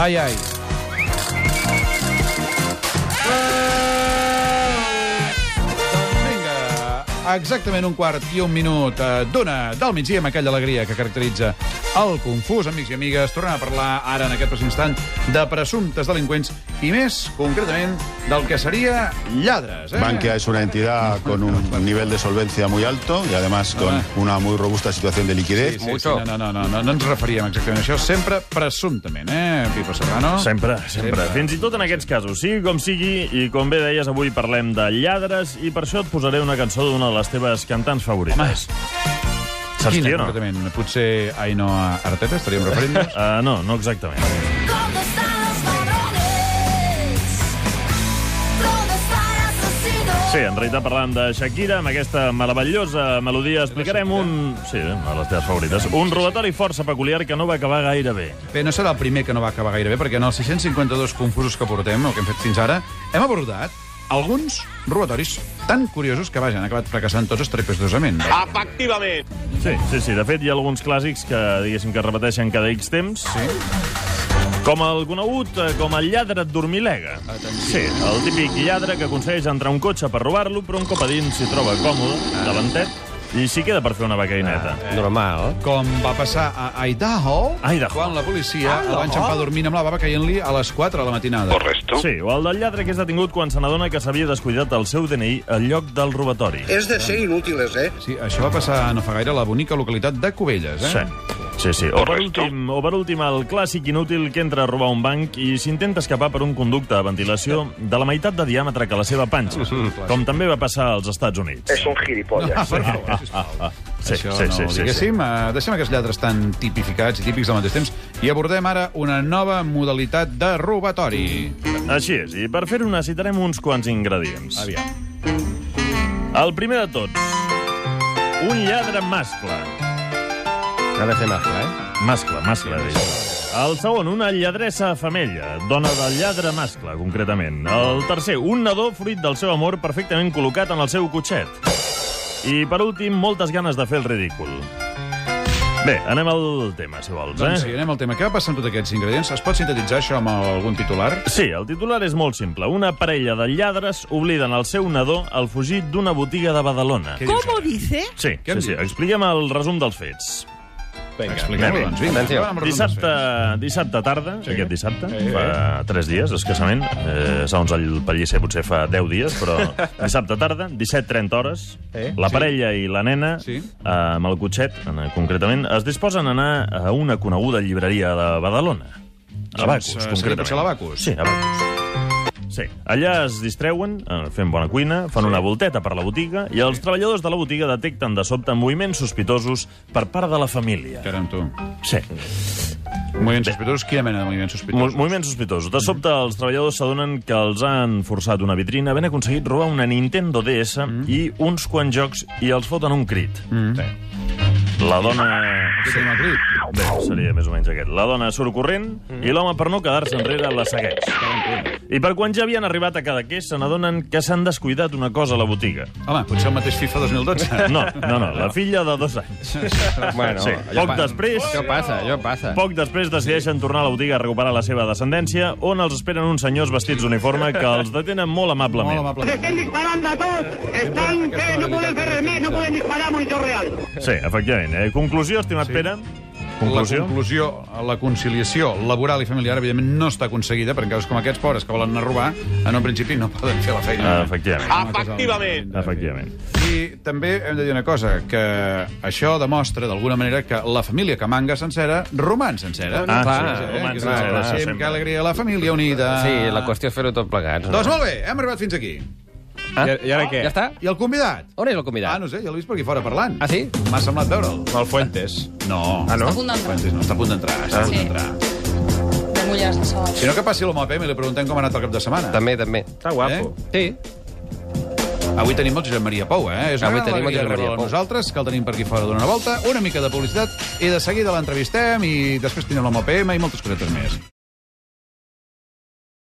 Ai, ai. Exactament un quart i un minut eh, d'una del migdia amb aquella alegria que caracteritza el confús, amics i amigues. Tornem a parlar ara, en aquest preciso instant, de presumptes delinqüents i més, concretament, del que seria lladres. Eh? Bankia es una entidad con un nivel de solvencia muy alto y además con Ah. una muy robusta situación de liquidez. Sí, sí, sí, no, no, no, no, no ens referíem exactament a això, sempre presumptament, eh, Pipo Serrano? Sempre, sempre, Sempre. Fins i tot en aquests casos. Sigui com sigui, i com bé deies, avui parlem de lladres, i per això et posaré una cançó d'una de les teves cantants favorites. Saps Quina, qui no? Potser Ainhoa Arteta, estaríem referint-nos? Uh, no, no exactament. Sí, en realitat parlant de Shakira, amb aquesta meravellosa melodia explicarem un... Sí, una de les teves favorites. Un robatori força peculiar que no va acabar gaire bé. Bé, no serà el primer que no va acabar gaire bé, perquè en els 652 confusos que portem, el que hem fet fins ara, hem abordat alguns robatoris tan curiosos que, vaja, han acabat fracassant tots estrepitosament. Sí, sí, sí. De fet, hi ha alguns clàssics que, diguéssim, que repeteixen cada X temps. Sí? Com el conegut eh, com el lladre dormilega. Sí, el típic lladre que aconsegueix entrar un cotxe per robar-lo, però un cop a dins s'hi troba còmode, davantet, i s'hi queda per fer una becaineta. Normal. Com va passar a Idaho, Idaho. quan la policia el va enxampar dormint amb la bava caient-li a les 4 de la matinada. Sí, o el del lladre que és detingut quan se n'adona que s'havia descuidat el seu DNI al lloc del robatori. Es de ser inútiles, ¿eh? Sí, això va passar no fa gaire a la bonica localitat de Cubelles, eh? Sí. Sí, sí. O per, últim, o per últim, el clàssic inútil que entra a robar un banc i s'intenta escapar per un conducte de ventilació de la meitat de diàmetre que la seva panxa, com també va passar als Estats Units. Es un gilipollas. Ah, per favor, sisplau. Sí, Això sí, no sí, ho sí, diguéssim. Eh, deixem aquests lladres tan tipificats i típics al mateix temps i abordem ara una nova modalitat de robatori. Així és, i per fer-ho necessitarem uns quants ingredients. Aviam. El primer de tots, un lladre mascle. Ha de ser mascle, eh? Mascle, mascle, dit. El segon, una lladressa femella, dona del lladre mascle, concretament. El tercer, un nadó fruit del seu amor perfectament col·locat en el seu cotxet. I, per últim, moltes ganes de fer el ridícul. Bé, anem al tema, si vols, Doncs sí, eh? anem al tema. Què va passar amb tots aquests ingredients? Es pot sintetitzar això amb algun titular? Sí, el titular és molt simple. Una parella de lladres obliden el seu nadó al fugir d'una botiga de Badalona. Què dius? ¿Cómo dice? Sí, sí, sí. Expliquem el resum dels fets. Expliquem-ho, anem-hi. doncs. Vinga, Atenció. Dissabte, dissabte tarda, Sí. sí. aquest dissabte, Eh, sí. eh. fa tres dies, escassament. Eh, segons el Pellicer potser fa 10 dies, però dissabte tarda, 17.30 hores, Eh, la sí. parella i la nena, Sí. eh, amb el cotxet, eh, concretament, es disposen a anar a una coneguda llibreria de Badalona. Eh, seria concretament. potser l'Abacus? Sí, Abacus. Sí, allà es distreuen, eh, fent bona cuina, fan una volteta per la botiga i els treballadors de la botiga detecten de sobte moviments sospitosos per part de la família. Caram, tu. Sí, Moviments sospitosos? Quina mena de moviments Mo sospitosos? moviments sospitosos. De sobte, els treballadors s'adonen que els han forçat una vitrina, ben aconseguit robar una Nintendo DS i uns quants jocs i els foten un crit. Mm. Sí. La dona... Aquí tenim el crit. Bé, seria més o menys aquest. La dona surt corrent i l'home, per no quedar-se enrere, la segueix. I per quan ja havien arribat a Cadaqués, se n'adonen que s'han descuidat una cosa a la botiga. Home, potser el mateix FIFA 2012. No, no, no, la filla de dos anys. Bueno, Sí, poc pa- després- Això passa, això passa. Poc després decideixen tornar a la botiga a recuperar la seva descendència, on els esperen uns senyors vestits d'uniforme que els detenen molt amablement. Molt amablement. disparando a todos. Están que no pueden ser remés, no pueden disparar munición real. Sí, efectivament. Eh, conclusió, estimat Sí. Pere? La Conclusió? conclusió, la conciliació laboral i familiar, evidentment, no està aconseguida, perquè en casos com aquests pobres que volen anar a robar, en un principi no poden fer la feina. Ah, efectivament. Efectivament. Efectivament. I també hem de dir una cosa, que això demostra, d'alguna manera, que la família que manga sencera roman sencera. Ah, clar, sí, Eh, roman sencera. Que alegria, la família unida. Sí, la qüestió és fer-ho tot plegat. Doncs molt bé, hem arribat fins aquí. Ah? I- i ara què? Ja està? I el convidat? On és el convidat? Ah, no sé, ja l'he vist per aquí fora parlant. Ah, sí? M'ha semblat veure'l. El Fuentes. No. Ah, no? Està a punt d'entrar. Fuentes no, està a punt d'entrar. Està a punt Sí. d'entrar. De mulles de sol. Si no, que passi l'home PM i li preguntem com ha anat el cap de setmana. També, també. Està guapo. Sí. Avui tenim el Josep Maria Pou, eh? És una Avui tenim el Josep Maria a Pou. nosaltres, que el tenim per aquí fora d'una volta, una mica de publicitat, i de seguida l'entrevistem, i després tindrem l'home PM i moltes cosetes més.